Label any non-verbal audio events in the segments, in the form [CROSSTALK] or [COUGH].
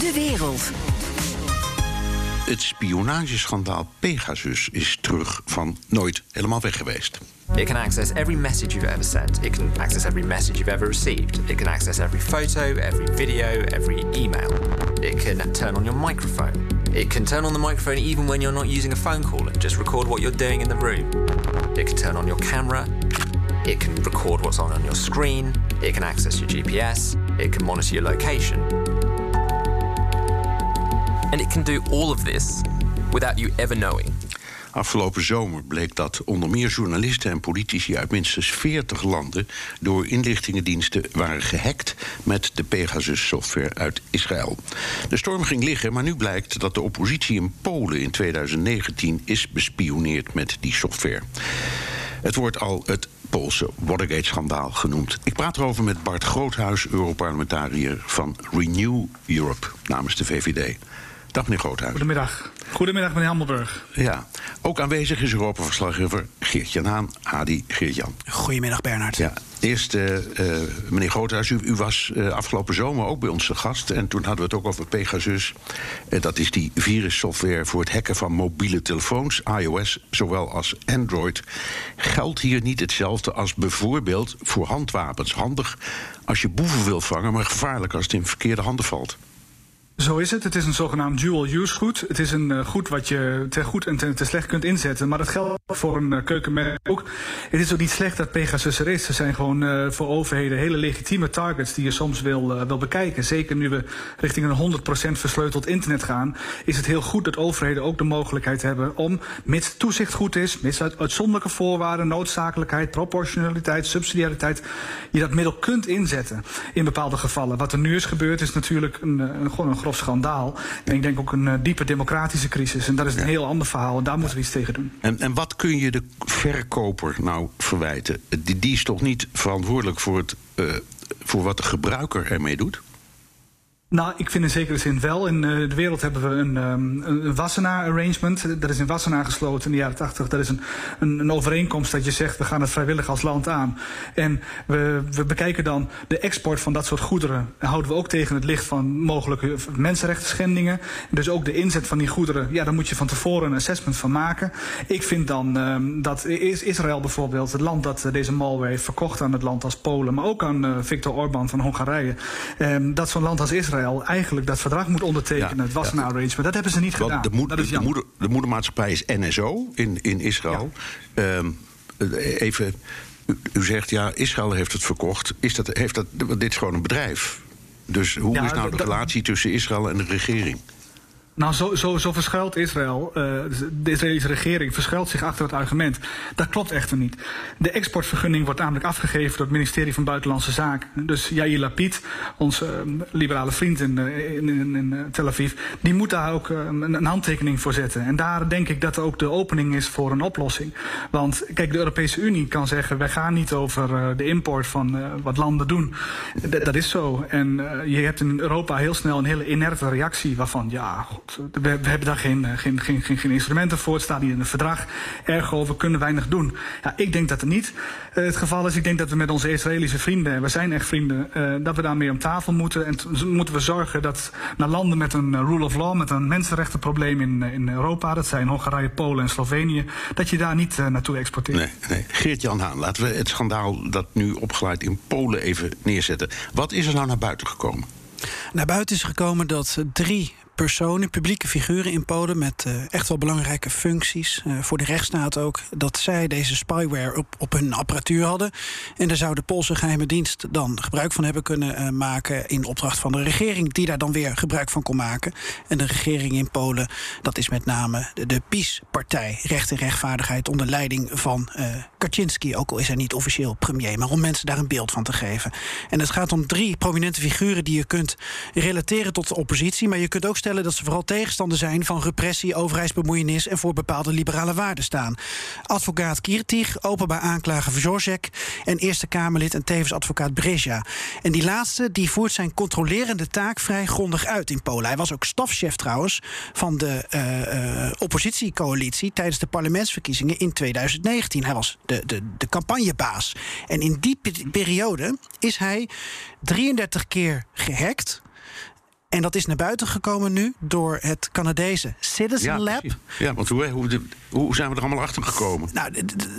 De wereld. Het spionageschandaal Pegasus is terug van nooit helemaal weg geweest. It can access every message you've ever sent. It can access every message you've ever received. It can access every photo, every video, every email. It can turn on your microphone. It can turn on the microphone even when you're not using a phone call and just record what you're doing in the room. It can turn on your camera. It can record what's on on your screen. It can access your GPS. It can monitor your location. And it can do all of this without you ever knowing. Afgelopen zomer bleek dat onder meer journalisten en politici uit minstens 40 landen door inlichtingendiensten waren gehackt met de Pegasus-software uit Israël. De storm ging liggen, maar nu blijkt dat de oppositie in Polen in 2019 is bespioneerd met die software. Het wordt al het Poolse Watergate-schandaal genoemd. Ik praat erover met Bart Groothuis, Europarlementariër van Renew Europe namens de VVD. Dag meneer Groothuis. Goedemiddag. Goedemiddag meneer Hammelburg. Ja, ook aanwezig is Europa-verslaggever Geert-Jan Haan, Hadi Geert-Jan. Goedemiddag Bernard. Ja, eerst uh, uh, meneer Groothuis, u, u was uh, afgelopen zomer ook bij ons te gast. En toen hadden we het ook over Pegasus. dat is die virussoftware voor het hacken van mobiele telefoons, iOS, zowel als Android. Geldt hier niet hetzelfde als bijvoorbeeld voor handwapens? Handig als je boeven wil vangen, maar gevaarlijk als het in verkeerde handen valt. Zo is het. Het is een zogenaamd dual-use goed. Het is een uh, goed wat je te goed en te, slecht kunt inzetten. Maar dat geldt voor een uh, keukenmerk ook. Het is ook niet slecht dat Pegasus er is. Ze zijn gewoon uh, voor overheden hele legitieme targets die je soms wil, wil bekijken. Zeker nu we richting een 100% versleuteld internet gaan, is het heel goed dat overheden ook de mogelijkheid hebben om, mits toezicht goed is, mits uit, uitzonderlijke voorwaarden, noodzakelijkheid, proportionaliteit, subsidiariteit, je dat middel kunt inzetten in bepaalde gevallen. Wat er nu is gebeurd is natuurlijk een, een, gewoon een grof schandaal. En ik denk ook een uh, diepe democratische crisis. En dat is een ja. heel ander verhaal. En daar moeten we iets tegen doen. En, en wat kun je de verkoper nou verwijten? Die, die is toch niet verantwoordelijk voor, het, uh, voor wat de gebruiker ermee doet? Nou, ik vind in zekere zin wel. In uh, de wereld hebben we een, um, een Wassenaar-arrangement. Dat is in Wassenaar gesloten in de jaren 80. Dat is een, een, een, overeenkomst dat je zegt, we gaan het vrijwillig als land aan. En we, we bekijken dan de export van dat soort goederen. En houden we ook tegen het licht van mogelijke mensenrechten schendingen. Dus ook de inzet van die goederen, ja, daar moet je van tevoren een assessment van maken. Ik vind dan um, dat Israël bijvoorbeeld, het land dat deze malware heeft verkocht aan het land als Polen, maar ook aan uh, Viktor Orbán van Hongarije, um, dat zo'n land als Israël eigenlijk dat verdrag moet ondertekenen. Ja, het was ja. een arrangement. Dat hebben ze niet Want gedaan. De, moed, de, moeder, de moedermaatschappij is NSO in, in Israël. Ja. Um, even, u, u, zegt ja, Israël heeft het verkocht. Is dat, heeft dat, dit is gewoon een bedrijf. Dus hoe is nou de relatie tussen Israël en de regering? Nou, zo, zo, zo verschuilt Israël, uh, de Israëlische regering verschuilt zich achter het argument. Dat klopt echter niet. De exportvergunning wordt namelijk afgegeven door het ministerie van Buitenlandse Zaken. Dus Yair Lapid, onze uh, liberale vriend in, uh, in, in, in, Tel Aviv, die moet daar ook een, een, handtekening voor zetten. En daar denk ik dat ook de opening is voor een oplossing. Want kijk, de Europese Unie kan zeggen, wij gaan niet over de import van wat landen doen. Dat is zo. En je hebt in Europa heel snel een hele inerte reactie waarvan, ja, we, we, hebben daar geen, geen, geen, geen, geen instrumenten voor. Het staat niet in het verdrag. Ergo, we kunnen weinig doen. Ja, ik denk dat het niet uh, het geval is. Ik denk dat we met onze Israëlische vrienden, en we zijn echt vrienden, uh, dat we daarmee om tafel moeten. En moeten we zorgen dat naar landen met een rule of law, met een mensenrechtenprobleem in, in Europa, dat zijn Hongarije, Polen en Slovenië, dat je daar niet uh, naartoe exporteert. Nee, nee. Geert-Jan Haan, laten we het schandaal dat nu opgeleid in Polen even neerzetten. Wat is er nou naar buiten gekomen? Naar buiten is gekomen dat drie personen, publieke figuren in Polen met uh, echt wel belangrijke functies, uh, voor de rechtsstaat ook, dat zij deze spyware op, op hun apparatuur hadden. En daar zou de Poolse geheime dienst dan gebruik van hebben kunnen uh, maken in opdracht van de regering, die daar dan weer gebruik van kon maken. En de regering in Polen, dat is met name de, de PiS-partij, Recht en Rechtvaardigheid, onder leiding van Kaczynski, ook al is hij niet officieel premier, maar om mensen daar een beeld van te geven. En het gaat om drie prominente figuren die je kunt relateren tot de oppositie, maar je kunt ook dat ze vooral tegenstander zijn van repressie, overheidsbemoeienis en voor bepaalde liberale waarden staan. Advocaat Kirtig, openbaar aanklager Vjorcek en Eerste Kamerlid en tevens advocaat Breja. En die laatste die voert zijn controlerende taak vrij grondig uit in Polen. Hij was ook stafchef trouwens van de uh, uh, oppositiecoalitie tijdens de parlementsverkiezingen in 2019. Hij was de, de, de campagnebaas. En in die periode is hij 33 keer gehackt En dat is naar buiten gekomen nu door het Canadese Citizen Ja, Lab. precies. Ja, want hoe, hoe, hoe zijn we er allemaal achter gekomen? Nou,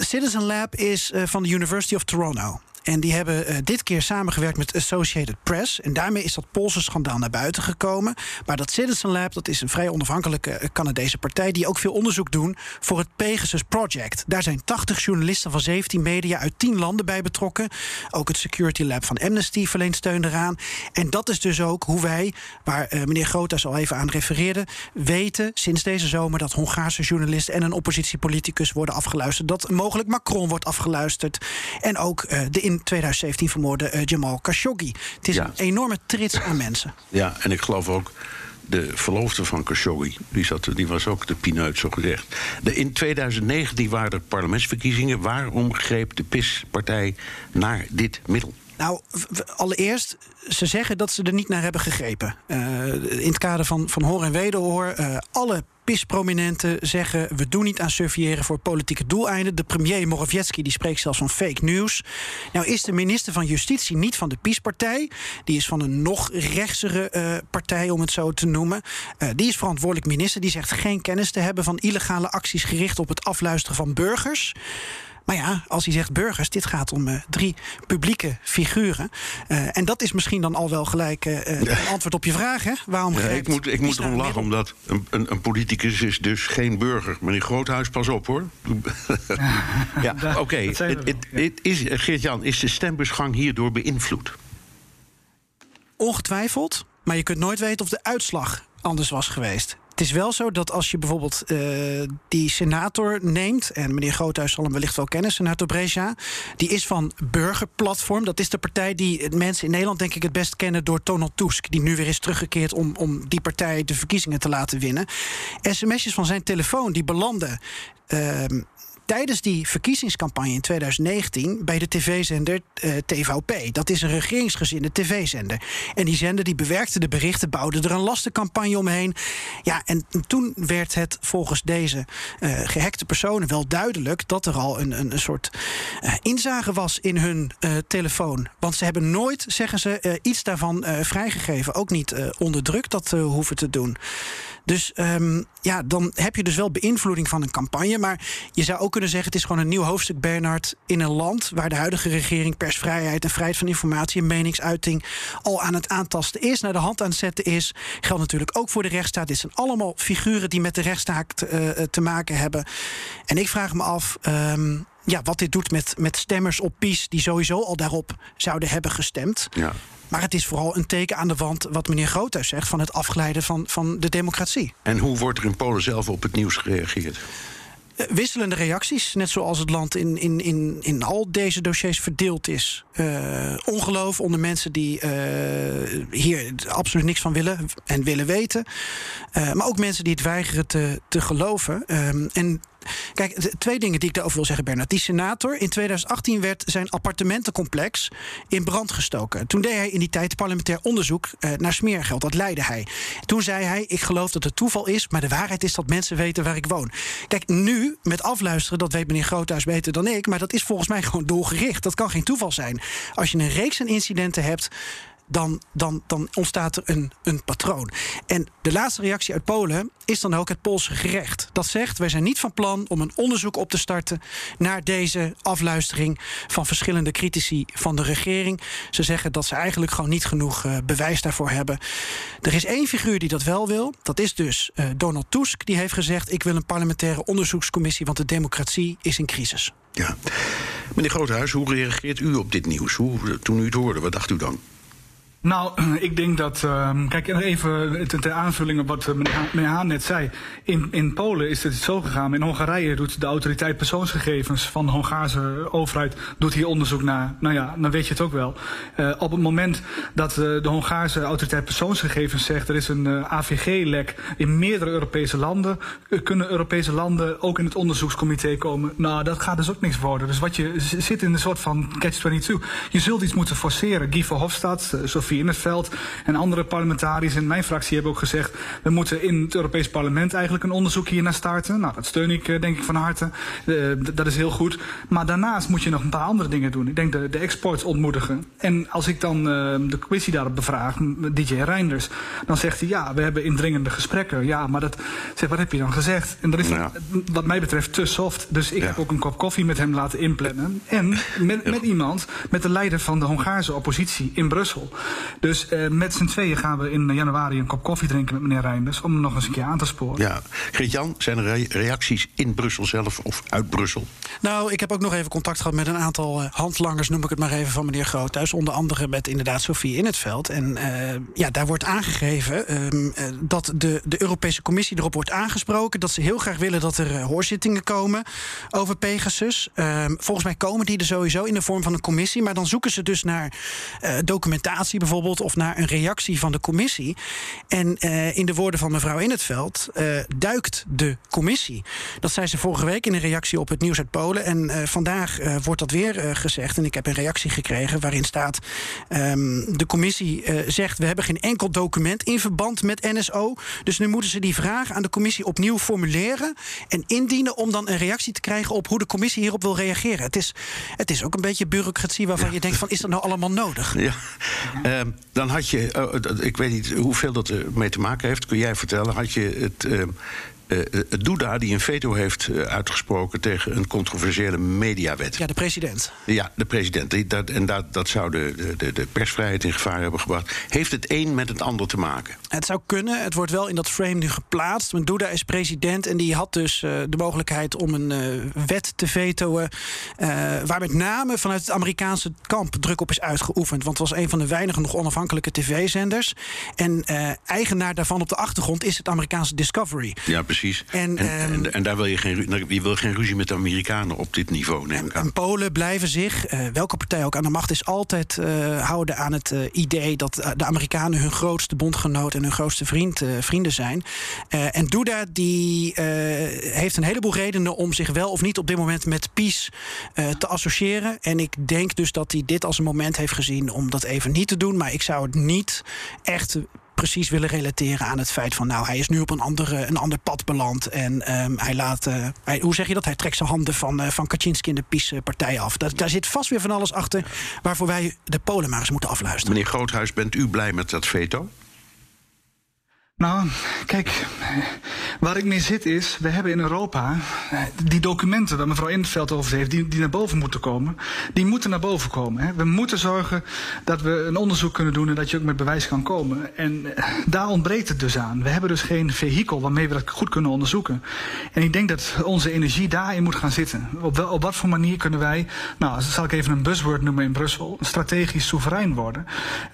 Citizen Lab is eh, van de University of Toronto. En die hebben eh, dit keer samengewerkt met Associated Press. En daarmee is dat Poolse schandaal naar buiten gekomen. Maar dat Citizen Lab dat is een vrij onafhankelijke eh, Canadese partij... die ook veel onderzoek doen voor het Pegasus Project. Daar zijn 80 journalisten van 17 media uit 10 landen bij betrokken. Ook het Security Lab van Amnesty verleent steun eraan. En dat is dus ook hoe wij, waar eh, meneer Groothuis al even aan refereerde... weten sinds deze zomer dat Hongaarse journalisten... en een oppositiepoliticus worden afgeluisterd. Dat mogelijk Macron wordt afgeluisterd. En ook eh, de in 2017 vermoorde eh, Jamal Khashoggi. Het is Ja. een enorme trits aan mensen. [LAUGHS] Ja, en ik geloof ook de verloofde van Khashoggi. Die, zat, die was ook de pineut, zo gezegd. De, in 2019 waren er parlementsverkiezingen. Waarom greep de PIS-partij naar dit middel? Nou, allereerst, ze zeggen dat ze er niet naar hebben gegrepen. Eh, in het kader van, van hoor en wederhoor. eh, alle PIS-prominenten zeggen... we doen niet aan surveilleren voor politieke doeleinden. De premier Morawiecki die spreekt zelfs van fake news. Nou is de minister van Justitie niet van de PIS-partij. Die is van een nog rechtsere eh, partij, om het zo te noemen. Die is verantwoordelijk minister. Die zegt geen kennis te hebben van illegale acties... gericht op het afluisteren van burgers. Maar ja, als hij zegt burgers, dit gaat om eh, drie publieke figuren. Eh, en dat is misschien dan al wel gelijk eh, eh, een antwoord op je vraag, hè? Waarom Ja, ik moet, ik moet erom lachen, omdat een, een, een politicus is dus geen burger. Meneer Groothuis, pas op hoor. [LAUGHS] ja, oké. ja. Geert-Jan, is de stembusgang hierdoor beïnvloed? Ongetwijfeld, maar je kunt nooit weten of de uitslag anders was geweest. Het is wel zo dat als je bijvoorbeeld eh, die senator neemt... en meneer Groothuis zal hem wellicht wel kennen, senator Breja... die is van Burgerplatform. Dat is de partij die mensen in Nederland denk ik het best kennen... door Donald Tusk, die nu weer is teruggekeerd... om, om die partij de verkiezingen te laten winnen. SMS'jes van zijn telefoon die belanden... ehm, tijdens die verkiezingscampagne in 2019 bij de tv-zender eh, TVP. Dat is een regeringsgezinde tv-zender. En die zender die bewerkte de berichten, bouwde er een lastencampagne omheen. Ja, en toen werd het volgens deze eh, gehackte personen wel duidelijk dat er al een, een, een soort eh, inzage was in hun telefoon. Want ze hebben nooit, zeggen ze, iets daarvan vrijgegeven. Ook niet onder druk dat hoeven te doen. Dus ehm, ja, dan heb je dus wel beïnvloeding van een campagne. Maar je zou ook kunnen zeggen: het is gewoon een nieuw hoofdstuk, Bernard. In een land waar de huidige regering persvrijheid en vrijheid van informatie en meningsuiting al aan het aantasten is, naar de hand aan het zetten is. Geldt natuurlijk ook voor de rechtsstaat. Dit zijn allemaal figuren die met de rechtsstaat eh, eh, te maken hebben. En ik vraag me af. ehm, ja, wat dit doet met, met stemmers op PiS die sowieso al daarop zouden hebben gestemd. Ja. Maar het is vooral een teken aan de wand, wat meneer Groothuis zegt, van het afgeleiden van, van de democratie. En hoe wordt er in Polen zelf op het nieuws gereageerd? Eh, Wisselende reacties, net zoals het land in, in, in, in al deze dossiers verdeeld is. Eh, ongeloof onder mensen die eh, hier absoluut niks van willen en willen weten. Maar ook mensen die het weigeren te, te geloven. Ehm, en Kijk, twee dingen die ik daarover wil zeggen, Bernard. Die senator, in 2018 werd zijn appartementencomplex in brand gestoken. Toen deed hij in die tijd parlementair onderzoek eh, naar smeergeld. Dat leidde hij. Toen zei hij, ik geloof dat het toeval is... maar de waarheid is dat mensen weten waar ik woon. Kijk, nu, met afluisteren, dat weet meneer Groothuis beter dan ik... maar dat is volgens mij gewoon doelgericht. Dat kan geen toeval zijn. Als je een reeks aan incidenten hebt dan, dan, dan ontstaat er een, een patroon. En de laatste reactie uit Polen is dan ook het Poolse gerecht. Dat zegt, wij zijn niet van plan om een onderzoek op te starten... naar deze afluistering van verschillende critici van de regering. Ze zeggen dat ze eigenlijk gewoon niet genoeg eh, bewijs daarvoor hebben. Er is één figuur die dat wel wil. Dat is dus eh, Donald Tusk. Die heeft gezegd, ik wil een parlementaire onderzoekscommissie... want de democratie is in crisis. Ja. Meneer Groothuis, hoe reageert u op dit nieuws? Hoe, toen u het hoorde, wat dacht u dan? Nou, [CLEARS THROAT] ik denk dat. ehm, kijk, en even ter aanvulling op wat eh, meneer Ha- meneer Haan net zei. In, in Polen is het zo gegaan. In Hongarije doet de autoriteit persoonsgegevens van de Hongaarse overheid. doet hier onderzoek naar. Nou ja, dan weet je het ook wel. Eh, op het moment dat eh, de Hongaarse autoriteit persoonsgegevens zegt. er is een AVG-lek in meerdere Europese landen. kunnen Europese landen ook in het onderzoekscomité komen? Nou, dat gaat dus ook niks worden. Dus wat je zit in een soort van catch-22. Je zult iets moeten forceren. Guy Verhofstadt, Sofie In het veld en andere parlementariërs in mijn fractie hebben ook gezegd... we moeten in het Europees Parlement eigenlijk een onderzoek hier naar starten. Nou, dat steun ik denk ik van harte. dat is heel goed. Maar daarnaast moet je nog een paar andere dingen doen. Ik denk de, de export ontmoedigen. En als ik dan de commissie daarop bevraag, DJ Reinders... dan zegt hij, ja, we hebben indringende gesprekken. Ja, maar dat, zeg, wat heb je dan gezegd? En dat is wat mij betreft te soft. Dus ik heb ook een kop koffie met hem laten inplannen. En met, met iemand, met de leider van de Hongaarse oppositie in Brussel. Dus uh, met z'n tweeën gaan we in januari een kop koffie drinken met meneer Reinders... om hem nog eens een keer aan te sporen. Ja. Geert-Jan, zijn er reacties in Brussel zelf of uit Brussel? Nou, ik heb ook nog even contact gehad met een aantal uh, handlangers... noem ik het maar even, van meneer Groothuis. Onder andere met inderdaad Sofie in het veld. En uh, ja, daar wordt aangegeven ehm, dat de, de Europese Commissie erop wordt aangesproken... dat ze heel graag willen dat er hoorzittingen komen over Pegasus. Ehm, volgens mij komen die er sowieso in de vorm van een commissie. Maar dan zoeken ze dus naar uh, documentatie bijvoorbeeld... of naar een reactie van de commissie. En uh, in de woorden van mevrouw In het Veld uh, duikt de commissie. Dat zei ze vorige week in een reactie op het nieuws uit Polen. En vandaag wordt dat weer gezegd. En ik heb een reactie gekregen waarin staat... Um, de commissie zegt... we hebben geen enkel document in verband met NSO. Dus nu moeten ze die vraag aan de commissie opnieuw formuleren... en indienen om dan een reactie te krijgen... op hoe de commissie hierop wil reageren. Het is, het is ook een beetje bureaucratie waarvan je denkt: van, is dat nou allemaal nodig? Ja. Uh, dan had je, uh, ik weet niet hoeveel dat ermee te maken heeft, kun jij vertellen, had je het. Uh, uh, Duda die een veto heeft uh, uitgesproken tegen een controversiële mediawet. Ja, de president. Ja, de president. Dat, en dat, dat zou de, de, de persvrijheid in gevaar hebben gebracht. Heeft het een met het ander te maken? Het zou kunnen. Het wordt wel in dat frame nu geplaatst. Want Duda is president en die had dus uh, de mogelijkheid om een wet te vetoen. waar met name vanuit het Amerikaanse kamp druk op is uitgeoefend. Want het was een van de weinige nog onafhankelijke tv-zenders. En eigenaar daarvan op de achtergrond is het Amerikaanse Discovery. Ja, precies. En, en, en, en, daar wil je geen, je wil geen ruzie met de Amerikanen op dit niveau, neem En Polen blijven zich, uh, welke partij ook aan de macht is, altijd uh, houden aan het uh, idee dat de Amerikanen hun grootste bondgenoot en hun grootste vriend, vrienden zijn. en Duda die heeft een heleboel redenen om zich wel of niet op dit moment met PiS te associëren. En ik denk dus dat hij dit als een moment heeft gezien om dat even niet te doen. Maar ik zou het niet echt precies willen relateren aan het feit van, nou, hij is nu op een, andere, een ander pad beland. En um, hij laat, uh, hij, hoe zeg je dat? Hij trekt zijn handen van, uh, van Kaczynski en de PiS-partij af. Daar zit vast weer van alles achter waarvoor wij de Polen maar eens moeten afluisteren. Meneer Groothuis, bent u blij met dat veto? Nou, kijk, waar ik mee zit is, we hebben in Europa die documenten waar mevrouw Intveld over heeft, die, die naar boven moeten komen, die moeten naar boven komen. Hè. We moeten zorgen dat we een onderzoek kunnen doen en dat je ook met bewijs kan komen. En eh, daar ontbreekt het dus aan. We hebben dus geen vehikel waarmee we dat goed kunnen onderzoeken. En ik denk dat onze energie daarin moet gaan zitten. Op, wel, op wat voor manier kunnen wij, nou, zal ik even een buzzword noemen in Brussel, strategisch soeverein worden.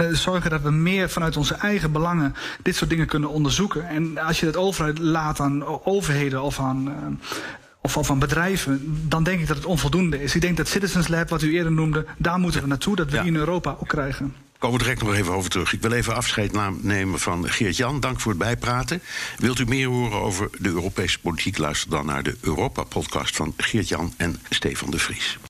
Uh, zorgen dat we meer vanuit onze eigen belangen dit soort dingen kunnen onderzoeken. En als je dat overheid laat aan overheden of aan. Uh, of, of aan bedrijven, dan denk ik dat het onvoldoende is. Ik denk dat Citizens Lab, wat u eerder noemde, daar moeten we naartoe. Dat we ja. die in Europa ook krijgen. Komen we direct nog even over terug. Ik wil even afscheid nemen van Geert-Jan. Dank voor het bijpraten. Wilt u meer horen over de Europese politiek? Luister dan naar de Europa-podcast van Geert-Jan en Stefan de Vries.